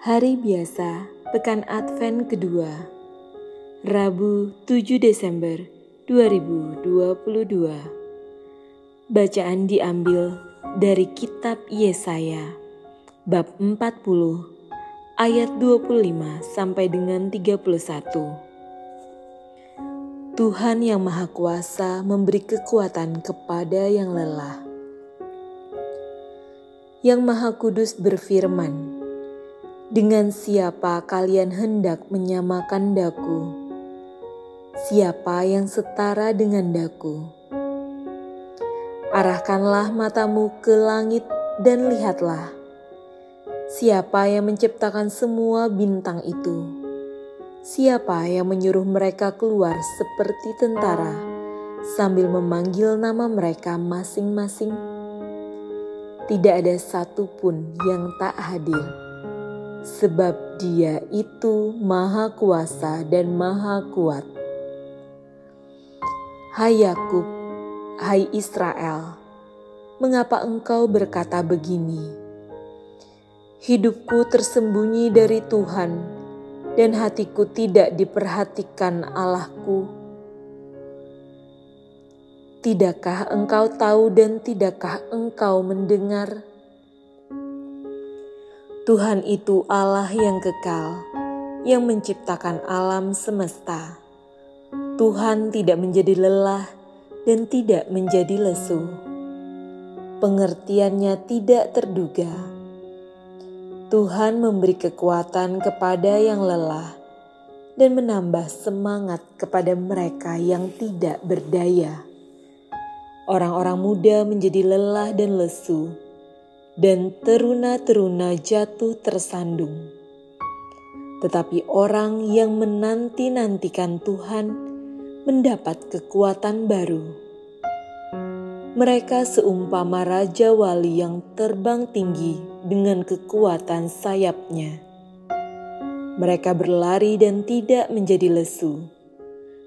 Hari biasa, pekan Advent kedua, Rabu 7 Desember 2022. Bacaan diambil dari kitab Yesaya, bab 40, ayat 25 sampai dengan 31. Tuhan yang Maha Kuasa memberi kekuatan kepada yang lelah. Yang Maha Kudus berfirman, dengan siapa kalian hendak menyamakan daku? Siapa yang setara dengan daku? Arahkanlah matamu ke langit dan lihatlah. Siapa yang menciptakan semua bintang itu? Siapa yang menyuruh mereka keluar seperti tentara sambil memanggil nama mereka masing-masing? Tidak ada satupun yang tak hadir sebab Dia itu Maha Kuasa dan Maha Kuat. Hai Yakub, hai Israel, mengapa engkau berkata begini? Hidupku tersembunyi dari Tuhan, dan hatiku tidak diperhatikan Allahku. Tidakkah engkau tahu dan tidakkah engkau mendengar? Tuhan itu Allah yang kekal, yang menciptakan alam semesta. Tuhan tidak menjadi lelah dan tidak menjadi lesu. Pengertiannya tidak terduga. Tuhan memberi kekuatan kepada yang lelah dan menambah semangat kepada mereka yang tidak berdaya. Orang-orang muda menjadi lelah dan lesu dan teruna-teruna jatuh tersandung. Tetapi orang yang menanti-nantikan Tuhan mendapat kekuatan baru. Mereka seumpama raja wali yang terbang tinggi dengan kekuatan sayapnya. Mereka berlari dan tidak menjadi lesu.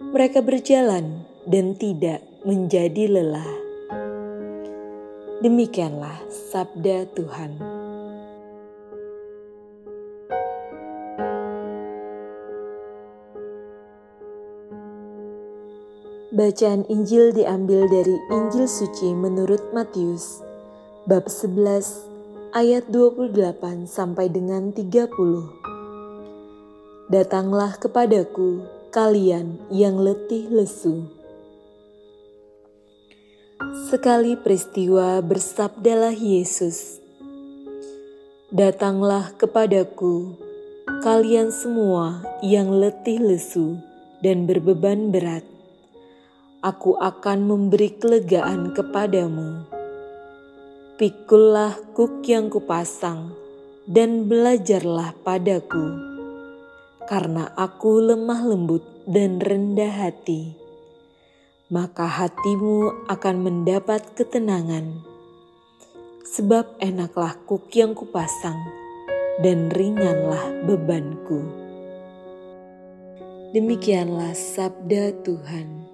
Mereka berjalan dan tidak menjadi lelah. Demikianlah sabda Tuhan. Bacaan Injil diambil dari Injil suci menurut Matius bab 11 ayat 28 sampai dengan 30. Datanglah kepadaku kalian yang letih lesu Sekali peristiwa bersabdalah Yesus, Datanglah kepadaku, kalian semua yang letih lesu dan berbeban berat. Aku akan memberi kelegaan kepadamu. Pikullah kuk yang kupasang dan belajarlah padaku, karena aku lemah lembut dan rendah hati maka hatimu akan mendapat ketenangan. Sebab enaklah kuk yang kupasang, dan ringanlah bebanku. Demikianlah sabda Tuhan.